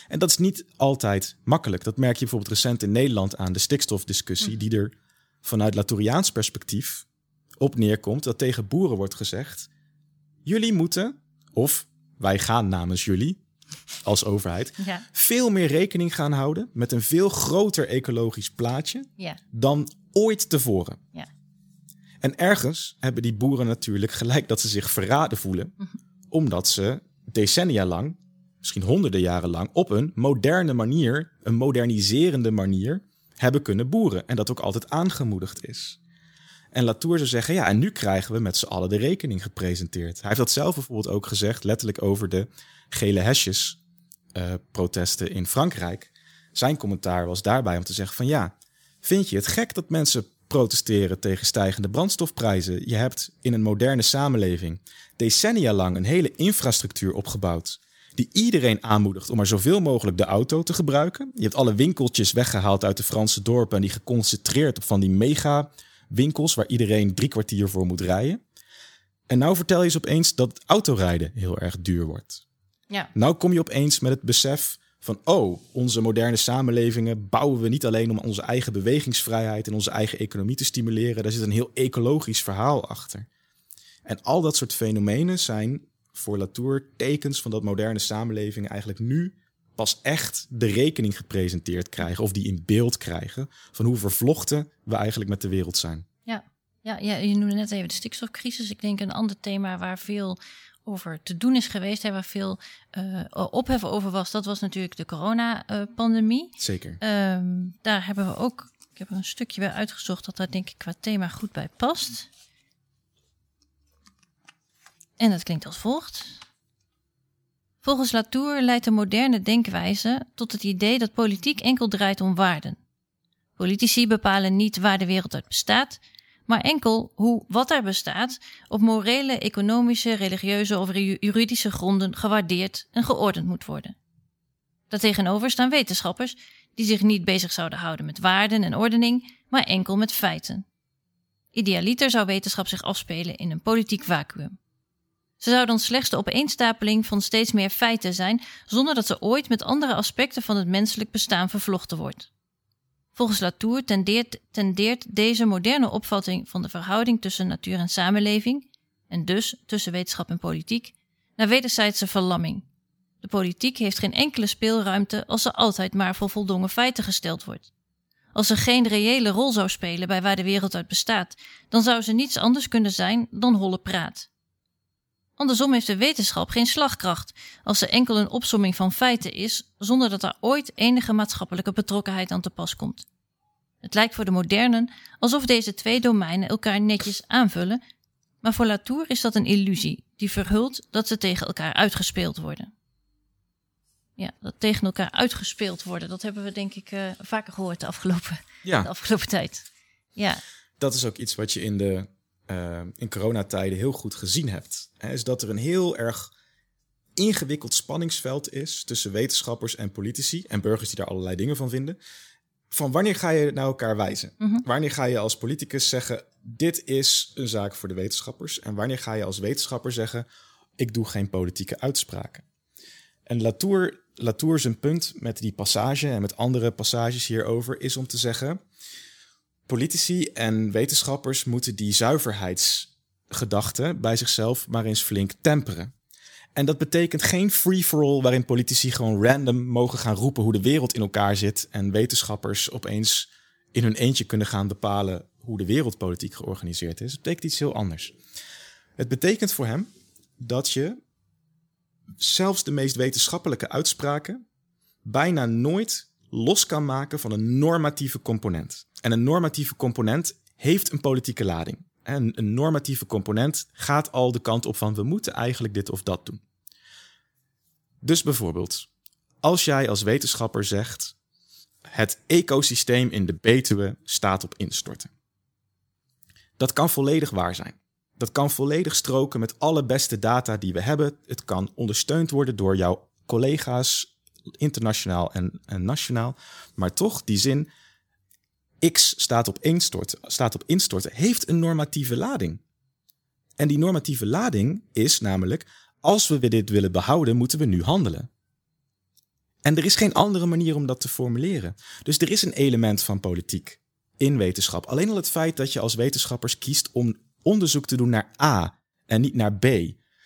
En dat is niet altijd makkelijk. Dat merk je bijvoorbeeld recent in Nederland aan de stikstofdiscussie, die er vanuit Latouriaans perspectief op neerkomt dat tegen boeren wordt gezegd: jullie moeten, of wij gaan namens jullie als overheid, Ja. veel meer rekening gaan houden met een veel groter ecologisch plaatje Ja. dan ooit tevoren. Ja. En ergens hebben die boeren natuurlijk gelijk dat ze zich verraden voelen, omdat ze decennia lang, misschien honderden jaren lang, op een moderne manier, een moderniserende manier, hebben kunnen boeren. En dat ook altijd aangemoedigd is. En Latour zou zeggen, ja, en nu krijgen we met z'n allen de rekening gepresenteerd. Hij heeft dat zelf bijvoorbeeld ook gezegd, letterlijk over de gele hesjes eh, protesten in Frankrijk. Zijn commentaar was daarbij om te zeggen van ja, vind je het gek dat mensen protesteren tegen stijgende brandstofprijzen? Je hebt in een moderne samenleving decennia lang een hele infrastructuur opgebouwd die iedereen aanmoedigt om maar zoveel mogelijk de auto te gebruiken. Je hebt alle winkeltjes weggehaald uit de Franse dorpen en die geconcentreerd op van die mega winkels waar iedereen drie kwartier voor moet rijden. En nou vertel je ze opeens dat autorijden heel erg duur wordt. Ja. Nou kom je opeens met het besef van, oh, onze moderne samenlevingen bouwen we niet alleen om onze eigen bewegingsvrijheid en onze eigen economie te stimuleren. Daar zit een heel ecologisch verhaal achter. En al dat soort fenomenen zijn voor Latour tekens van dat moderne samenlevingen eigenlijk nu pas echt de rekening gepresenteerd krijgen of die in beeld krijgen van hoe vervlochten we eigenlijk met de wereld zijn. Ja. Ja, ja, je noemde net even de stikstofcrisis. Ik denk een ander thema waar veel over te doen is geweest, hè, waar veel eh ophef over was, dat was natuurlijk de coronapandemie. Zeker. Ehm daar hebben we ook, ik heb er een stukje bij uitgezocht dat daar denk ik qua thema goed bij past. En dat klinkt als volgt. Volgens Latour leidt de moderne denkwijze tot het idee dat politiek enkel draait om waarden. Politici bepalen niet waar de wereld uit bestaat, maar enkel hoe wat er bestaat op morele, economische, religieuze of ju- juridische gronden gewaardeerd en geordend moet worden. Daartegenover staan wetenschappers die zich niet bezig zouden houden met waarden en ordening, maar enkel met feiten. Idealiter zou wetenschap zich afspelen in een politiek vacuüm. Ze zou dan slechts de opeenstapeling van steeds meer feiten zijn, zonder dat ze ooit met andere aspecten van het menselijk bestaan vervlochten wordt. Volgens Latour tendeert, tendeert deze moderne opvatting van de verhouding tussen natuur en samenleving, en dus tussen wetenschap en politiek, naar wederzijdse verlamming. De politiek heeft geen enkele speelruimte als ze altijd maar voor voldongen feiten gesteld wordt. Als ze geen reële rol zou spelen bij waar de wereld uit bestaat, dan zou ze niets anders kunnen zijn dan holle praat. Andersom heeft de wetenschap geen slagkracht als ze enkel een opsomming van feiten is, zonder dat er ooit enige maatschappelijke betrokkenheid aan te pas komt. Het lijkt voor de modernen alsof deze twee domeinen elkaar netjes aanvullen, maar voor Latour is dat een illusie die verhult dat ze tegen elkaar uitgespeeld worden. Ja, dat tegen elkaar uitgespeeld worden, dat hebben we denk ik eh, vaker gehoord de afgelopen, Ja. de afgelopen tijd. Ja, dat is ook iets wat je in de eh, in coronatijden heel goed gezien hebt. Hè, is dat er een heel erg ingewikkeld spanningsveld is tussen wetenschappers en politici en burgers die daar allerlei dingen van vinden. Van wanneer ga je naar elkaar wijzen? Wanneer ga je als politicus zeggen: dit is een zaak voor de wetenschappers? En wanneer ga je als wetenschapper zeggen: ik doe geen politieke uitspraken? En Latour, Latour zijn punt met die passage en met andere passages hierover is om te zeggen: politici en wetenschappers moeten die zuiverheidsgedachte bij zichzelf maar eens flink temperen. En dat betekent geen free-for-all waarin politici gewoon random mogen gaan roepen hoe de wereld in elkaar zit en wetenschappers opeens in hun eentje kunnen gaan bepalen hoe de wereldpolitiek georganiseerd is. Het betekent iets heel anders. Het betekent voor hem dat je zelfs de meest wetenschappelijke uitspraken bijna nooit los kan maken van een normatieve component. En een normatieve component heeft een politieke lading. En een normatieve component gaat al de kant op van we moeten eigenlijk dit of dat doen. Dus bijvoorbeeld, als jij als wetenschapper zegt het ecosysteem in de Betuwe staat op instorten. Dat kan volledig waar zijn. Dat kan volledig stroken met alle beste data die we hebben. Het kan ondersteund worden door jouw collega's internationaal en, en nationaal. Maar toch, die zin X staat op, instorten, staat op instorten, heeft een normatieve lading. En die normatieve lading is namelijk, als we dit willen behouden, moeten we nu handelen. En er is geen andere manier om dat te formuleren. Dus er is een element van politiek in wetenschap. Alleen al het feit dat je als wetenschappers kiest om onderzoek te doen naar A en niet naar B.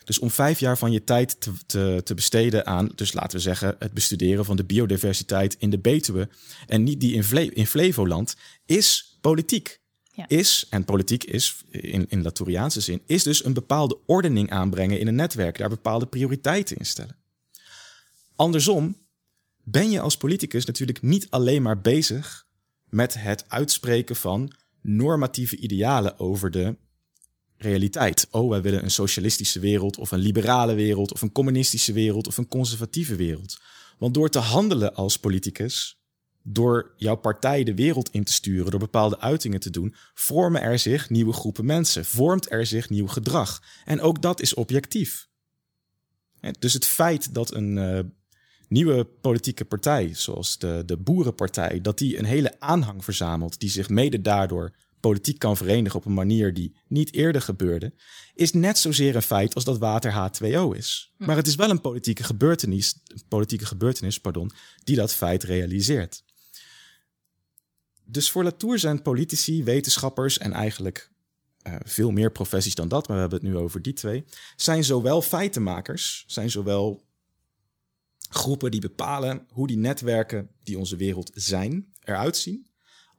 Dus om vijf jaar van je tijd te, te, te besteden aan, dus laten we zeggen, het bestuderen van de biodiversiteit in de Betuwe en niet die in, Vle in Flevoland, is politiek. Ja. Is, en politiek is in, in Latouriaanse zin, is dus een bepaalde ordening aanbrengen in een netwerk, daar bepaalde prioriteiten in stellen. Andersom ben je als politicus natuurlijk niet alleen maar bezig met het uitspreken van normatieve idealen over de realiteit. Oh, wij willen een socialistische wereld of een liberale wereld of een communistische wereld of een conservatieve wereld. Want door te handelen als politicus, door jouw partij de wereld in te sturen, door bepaalde uitingen te doen, vormen er zich nieuwe groepen mensen, vormt er zich nieuw gedrag. En ook dat is objectief. Dus het feit dat een uh, nieuwe politieke partij, zoals de, de Boerenpartij, dat die een hele aanhang verzamelt, die zich mede daardoor politiek kan verenigen op een manier die niet eerder gebeurde, is net zozeer een feit als dat water H2O is. Maar het is wel een politieke gebeurtenis, politieke gebeurtenis pardon, die dat feit realiseert. Dus voor Latour zijn politici, wetenschappers en eigenlijk uh, veel meer professies dan dat, maar we hebben het nu over die twee, zijn zowel feitenmakers, zijn zowel groepen die bepalen hoe die netwerken die onze wereld zijn eruit zien,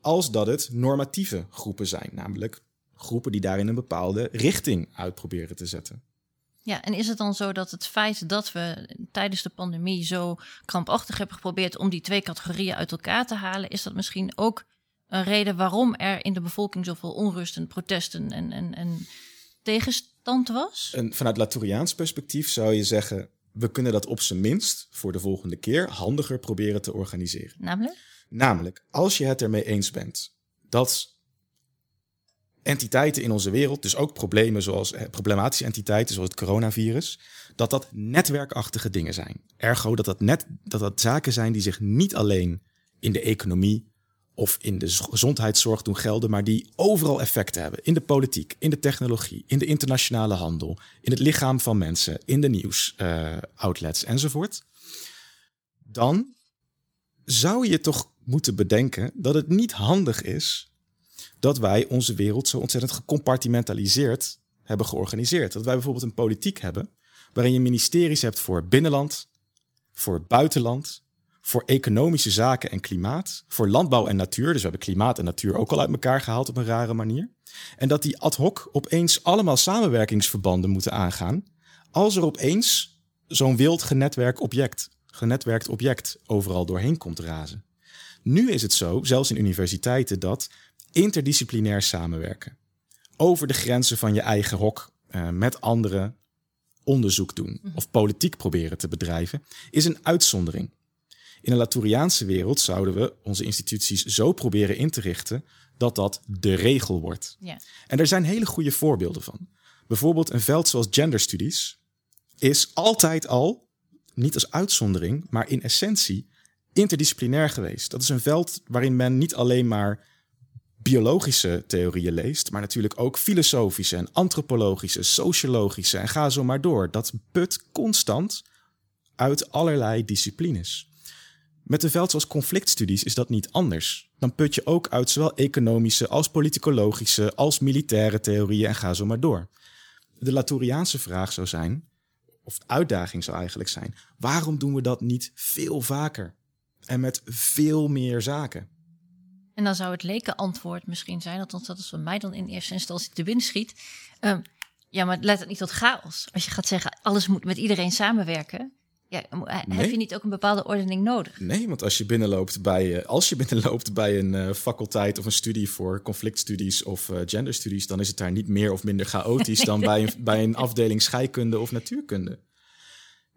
als dat het normatieve groepen zijn, namelijk groepen die daarin een bepaalde richting uit proberen te zetten. Ja, en is het dan zo dat het feit dat we tijdens de pandemie zo krampachtig hebben geprobeerd om die twee categorieën uit elkaar te halen, is dat misschien ook een reden waarom er in de bevolking zoveel onrust en protesten en, en, en tegenstand was? En vanuit Latouriaans perspectief zou je zeggen, we kunnen dat op zijn minst voor de volgende keer handiger proberen te organiseren. Namelijk? Namelijk, als je het ermee eens bent dat entiteiten in onze wereld, dus ook problemen zoals eh, problematische entiteiten zoals het coronavirus, dat dat netwerkachtige dingen zijn. Ergo dat dat, net, dat dat zaken zijn die zich niet alleen in de economie of in de gezondheidszorg doen gelden, maar die overal effecten hebben. In de politiek, in de technologie, in de internationale handel, in het lichaam van mensen, in de nieuwsoutlets uh, enzovoort. Dan zou je toch moeten bedenken dat het niet handig is dat wij onze wereld zo ontzettend gecompartimentaliseerd hebben georganiseerd. Dat wij bijvoorbeeld een politiek hebben waarin je ministeries hebt voor binnenland, voor buitenland, voor economische zaken en klimaat, voor landbouw en natuur. Dus we hebben klimaat en natuur ook al uit elkaar gehaald op een rare manier. En dat die ad hoc opeens allemaal samenwerkingsverbanden moeten aangaan als er opeens zo'n wild genetwerkt object, genetwerkt object overal doorheen komt razen. Nu is het zo, zelfs in universiteiten, dat interdisciplinair samenwerken, over de grenzen van je eigen hok uh, met anderen onderzoek doen of politiek proberen te bedrijven, is een uitzondering. In een Latouriaanse wereld zouden we onze instituties zo proberen in te richten dat dat de regel wordt. Ja. En er zijn hele goede voorbeelden van. Bijvoorbeeld een veld zoals genderstudies is altijd al, niet als uitzondering, maar in essentie interdisciplinair geweest. Dat is een veld waarin men niet alleen maar biologische theorieën leest, maar natuurlijk ook filosofische en antropologische, sociologische en ga zo maar door. Dat put constant uit allerlei disciplines. Met een veld zoals conflictstudies is dat niet anders. Dan put je ook uit zowel economische als politicologische als militaire theorieën en ga zo maar door. De Latouriaanse vraag zou zijn, of uitdaging zou eigenlijk zijn, waarom doen we dat niet veel vaker? En met veel meer zaken? En dan zou het leken antwoord misschien zijn, althans dat is wat mij dan in eerste instantie te binnen schiet. Um, ja, maar let het niet tot chaos. Als je gaat zeggen, alles moet met iedereen samenwerken, ja, heb je niet ook een bepaalde ordening nodig? Nee, want als je binnenloopt bij, uh, als je [LAUGHS] binnenloopt bij een uh, faculteit of een studie voor conflictstudies of genderstudies, dan is het daar niet meer of minder chaotisch dan [LAUGHS] bij een, bij een afdeling scheikunde of natuurkunde.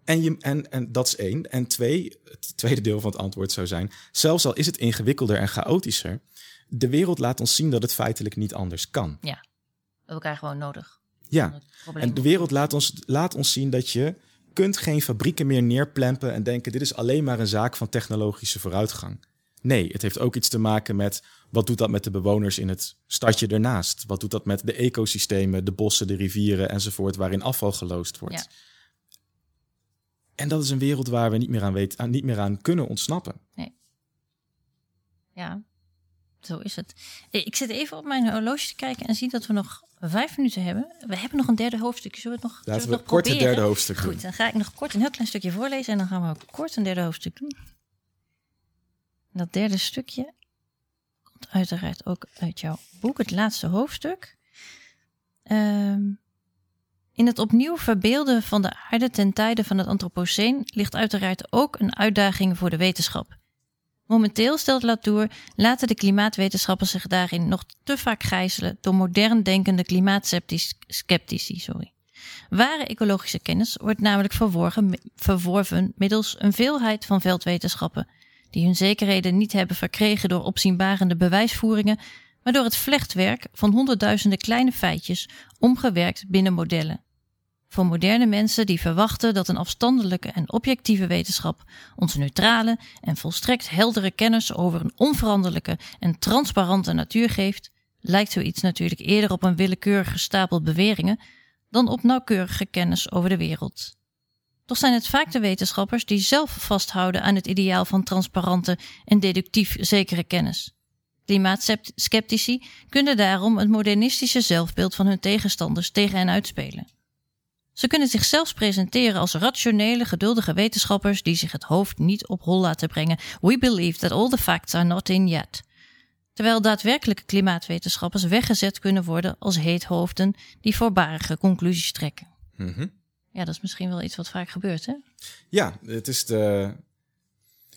En, je, en, en dat is één. En twee, het tweede deel van het antwoord zou zijn: zelfs al is het ingewikkelder en chaotischer, de wereld laat ons zien dat het feitelijk niet anders kan. Ja, we hebben elkaar gewoon nodig. Ja, en de wereld laat ons, laat ons zien dat je kunt geen fabrieken meer neerplempen en denken: dit is alleen maar een zaak van technologische vooruitgang. Nee, het heeft ook iets te maken met wat doet dat met de bewoners in het stadje ernaast? Wat doet dat met de ecosystemen, de bossen, de rivieren enzovoort, waarin afval geloosd wordt? Ja. En dat is een wereld waar we niet meer aan, weten, aan, niet meer aan kunnen ontsnappen. Ja, zo is het. Ik zit even op mijn horloge te kijken en zie dat we nog vijf minuten hebben. We hebben nog een derde hoofdstuk. Zullen we het nog, Laten we we nog kort proberen? derde hoofdstuk Goed, doen. dan ga ik nog kort een heel klein stukje voorlezen en dan gaan we kort een derde hoofdstuk doen. Dat derde stukje komt uiteraard ook uit jouw boek, het laatste hoofdstuk. Ehm, in het opnieuw verbeelden van de aarde ten tijde van het Anthropoceen ligt uiteraard ook een uitdaging voor de wetenschap. Momenteel, stelt Latour, laten de klimaatwetenschappers zich daarin nog te vaak gijzelen door modern denkende klimaatskeptici. Sorry. Ware ecologische kennis wordt namelijk verworven middels een veelheid van veldwetenschappen, die hun zekerheden niet hebben verkregen door opzienbarende bewijsvoeringen, maar door het vlechtwerk van honderdduizenden kleine feitjes omgewerkt binnen modellen. Voor moderne mensen die verwachten dat een afstandelijke en objectieve wetenschap ons neutrale en volstrekt heldere kennis over een onveranderlijke en transparante natuur geeft, lijkt zoiets natuurlijk eerder op een willekeurig gestapeld beweringen dan op nauwkeurige kennis over de wereld. Toch zijn het vaak de wetenschappers die zelf vasthouden aan het ideaal van transparante en deductief zekere kennis. Klimaatskeptici kunnen daarom het modernistische zelfbeeld van hun tegenstanders tegen hen uitspelen. Ze kunnen zichzelf presenteren als rationele, geduldige wetenschappers die zich het hoofd niet op hol laten brengen. We believe that all the facts are not in yet. Terwijl daadwerkelijke klimaatwetenschappers weggezet kunnen worden als heethoofden die voorbarige conclusies trekken. Mhm. Ja, dat is misschien wel iets wat vaak gebeurt, hè? Ja, het is, de,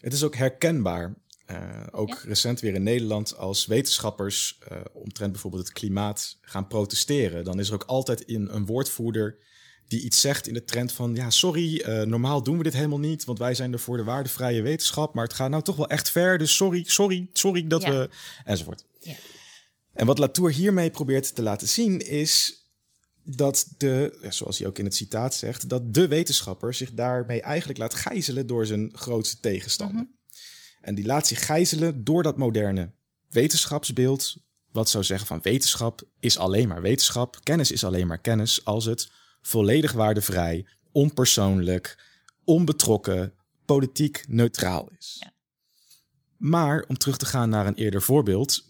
het is ook herkenbaar. Eh, ook recent weer in Nederland, als wetenschappers eh, omtrent bijvoorbeeld het klimaat gaan protesteren, dan is er ook altijd in een woordvoerder die iets zegt in de trend van: ja, sorry, eh, normaal doen we dit helemaal niet, want wij zijn er voor de waardevrije wetenschap, maar het gaat nou toch wel echt ver, dus sorry, sorry, sorry dat Ja. we. enzovoort. Ja. En wat Latour hiermee probeert te laten zien is dat de, zoals hij ook in het citaat zegt, dat de wetenschapper zich daarmee eigenlijk laat gijzelen door zijn grootste tegenstander. En die laat zich gijzelen door dat moderne wetenschapsbeeld, wat zou zeggen van wetenschap is alleen maar wetenschap, kennis is alleen maar kennis als het volledig waardevrij, onpersoonlijk, onbetrokken, politiek neutraal is. Ja. Maar om terug te gaan naar een eerder voorbeeld,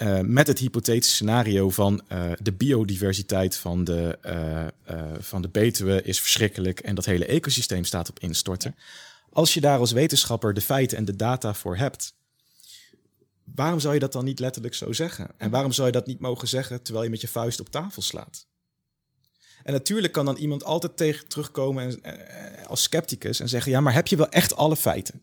eh, met het hypothetische scenario van eh, de biodiversiteit van de, eh, van de Betuwe is verschrikkelijk en dat hele ecosysteem staat op instorten. Als je daar als wetenschapper de feiten en de data voor hebt, waarom zou je dat dan niet letterlijk zo zeggen? En waarom zou je dat niet mogen zeggen terwijl je met je vuist op tafel slaat? En natuurlijk kan dan iemand altijd tegen terugkomen en, eh, als scepticus en zeggen: ja, maar heb je wel echt alle feiten?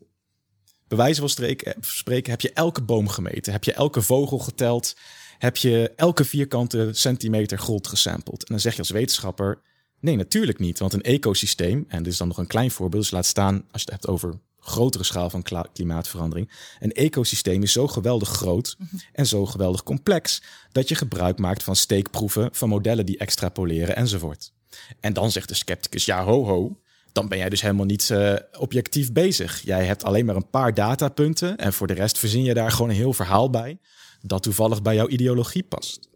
Bij wijze van spreken, spreken heb je elke boom gemeten, heb je elke vogel geteld, heb je elke vierkante centimeter grond gesampled. En dan zeg je als wetenschapper: nee, natuurlijk niet, want een ecosysteem, en dit is dan nog een klein voorbeeld, dus laat staan als je het hebt over grotere schaal van klimaatverandering. Een ecosysteem is zo geweldig groot en zo geweldig complex dat je gebruik maakt van steekproeven, van modellen die extrapoleren enzovoort. En dan zegt de scepticus: ja, ho, ho. Dan ben jij dus helemaal niet eh, objectief bezig. Jij hebt alleen maar een paar datapunten en voor de rest verzin je daar gewoon een heel verhaal bij dat toevallig bij jouw ideologie past.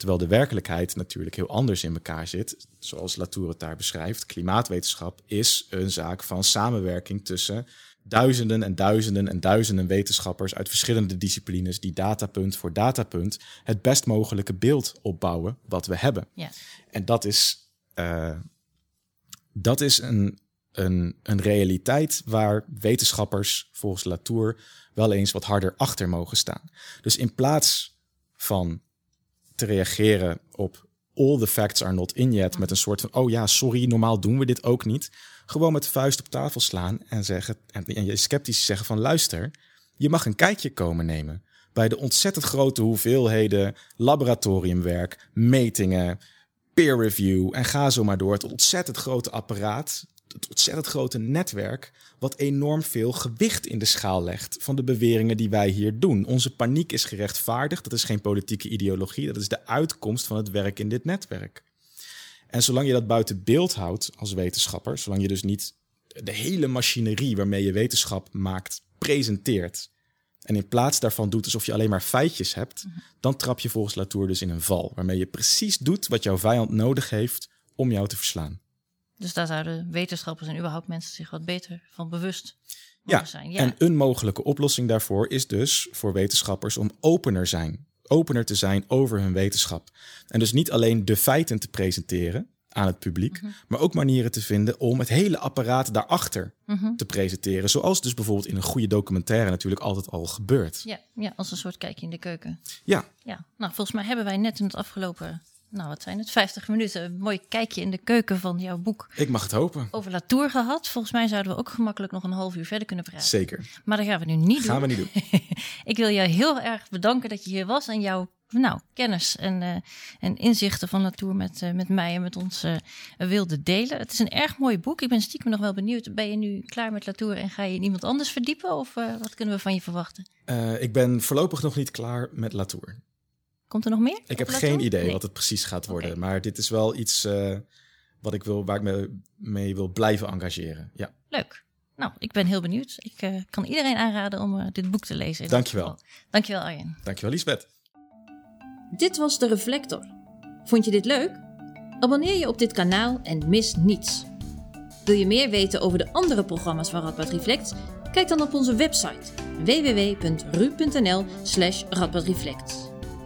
Terwijl de werkelijkheid natuurlijk heel anders in elkaar zit. Zoals Latour het daar beschrijft. Klimaatwetenschap is een zaak van samenwerking tussen duizenden en duizenden en duizenden wetenschappers uit verschillende disciplines die datapunt voor datapunt het best mogelijke beeld opbouwen wat we hebben. Ja. En dat is, eh, dat is een, een, een realiteit waar wetenschappers volgens Latour wel eens wat harder achter mogen staan. Dus in plaats van te reageren op all the facts are not in yet met een soort van oh ja, sorry, normaal doen we dit ook niet. Gewoon met de vuist op tafel slaan en zeggen en, en je sceptisch zeggen van luister, je mag een kijkje komen nemen bij de ontzettend grote hoeveelheden laboratoriumwerk, metingen, peer review en ga zo maar door. Het ontzettend grote apparaat, het ontzettend grote netwerk, wat enorm veel gewicht in de schaal legt van de beweringen die wij hier doen. Onze paniek is gerechtvaardigd, dat is geen politieke ideologie, dat is de uitkomst van het werk in dit netwerk. En zolang je dat buiten beeld houdt als wetenschapper, zolang je dus niet de hele machinerie waarmee je wetenschap maakt, presenteert, en in plaats daarvan doet alsof je alleen maar feitjes hebt, dan trap je volgens Latour dus in een val, waarmee je precies doet wat jouw vijand nodig heeft om jou te verslaan. Dus daar zouden wetenschappers en überhaupt mensen zich wat beter van bewust Ja, zijn. Ja, en een mogelijke oplossing daarvoor is dus voor wetenschappers om opener zijn. Opener te zijn over hun wetenschap. En dus niet alleen de feiten te presenteren aan het publiek, Mhm. maar ook manieren te vinden om het hele apparaat daarachter Mhm. te presenteren. Zoals dus bijvoorbeeld in een goede documentaire natuurlijk altijd al gebeurt. ja, ja, als een soort kijkje in de keuken. Ja, Ja, nou volgens mij hebben wij net in het afgelopen, nou wat zijn het, 50 minuten een mooi kijkje in de keuken van jouw boek ik mag het hopen. over Latour gehad. Volgens mij zouden we ook gemakkelijk nog een half uur verder kunnen praten. Zeker. Maar dat gaan we nu niet Gaan we doen. niet doen. [LAUGHS] Ik wil je heel erg bedanken dat je hier was en jouw nou, kennis en, eh, en inzichten van Latour met, eh, met mij en met ons eh, wilde delen. Het is een erg mooi boek. Ik ben stiekem nog wel benieuwd. Ben je nu klaar met Latour en ga je in iemand anders verdiepen? Of wat kunnen we van je verwachten? Ik ben voorlopig nog niet klaar met Latour. Komt er nog meer? Ik heb geen idee Nee. wat het precies gaat worden. Maar dit is wel iets eh, wat ik wil, waar ik me mee wil blijven engageren. Ja, Leuk. Nou, ik ben heel benieuwd. Ik eh, kan iedereen aanraden om eh, dit boek te lezen. Dankjewel. Dankjewel Arjen. dankjewel Lisbeth. Dit was de Reflector. Vond je dit leuk? Abonneer je op dit kanaal en mis niets. Wil je meer weten over de andere programma's van Radboud Reflect? Kijk dan op onze website www.ru.nl/radboudreflect.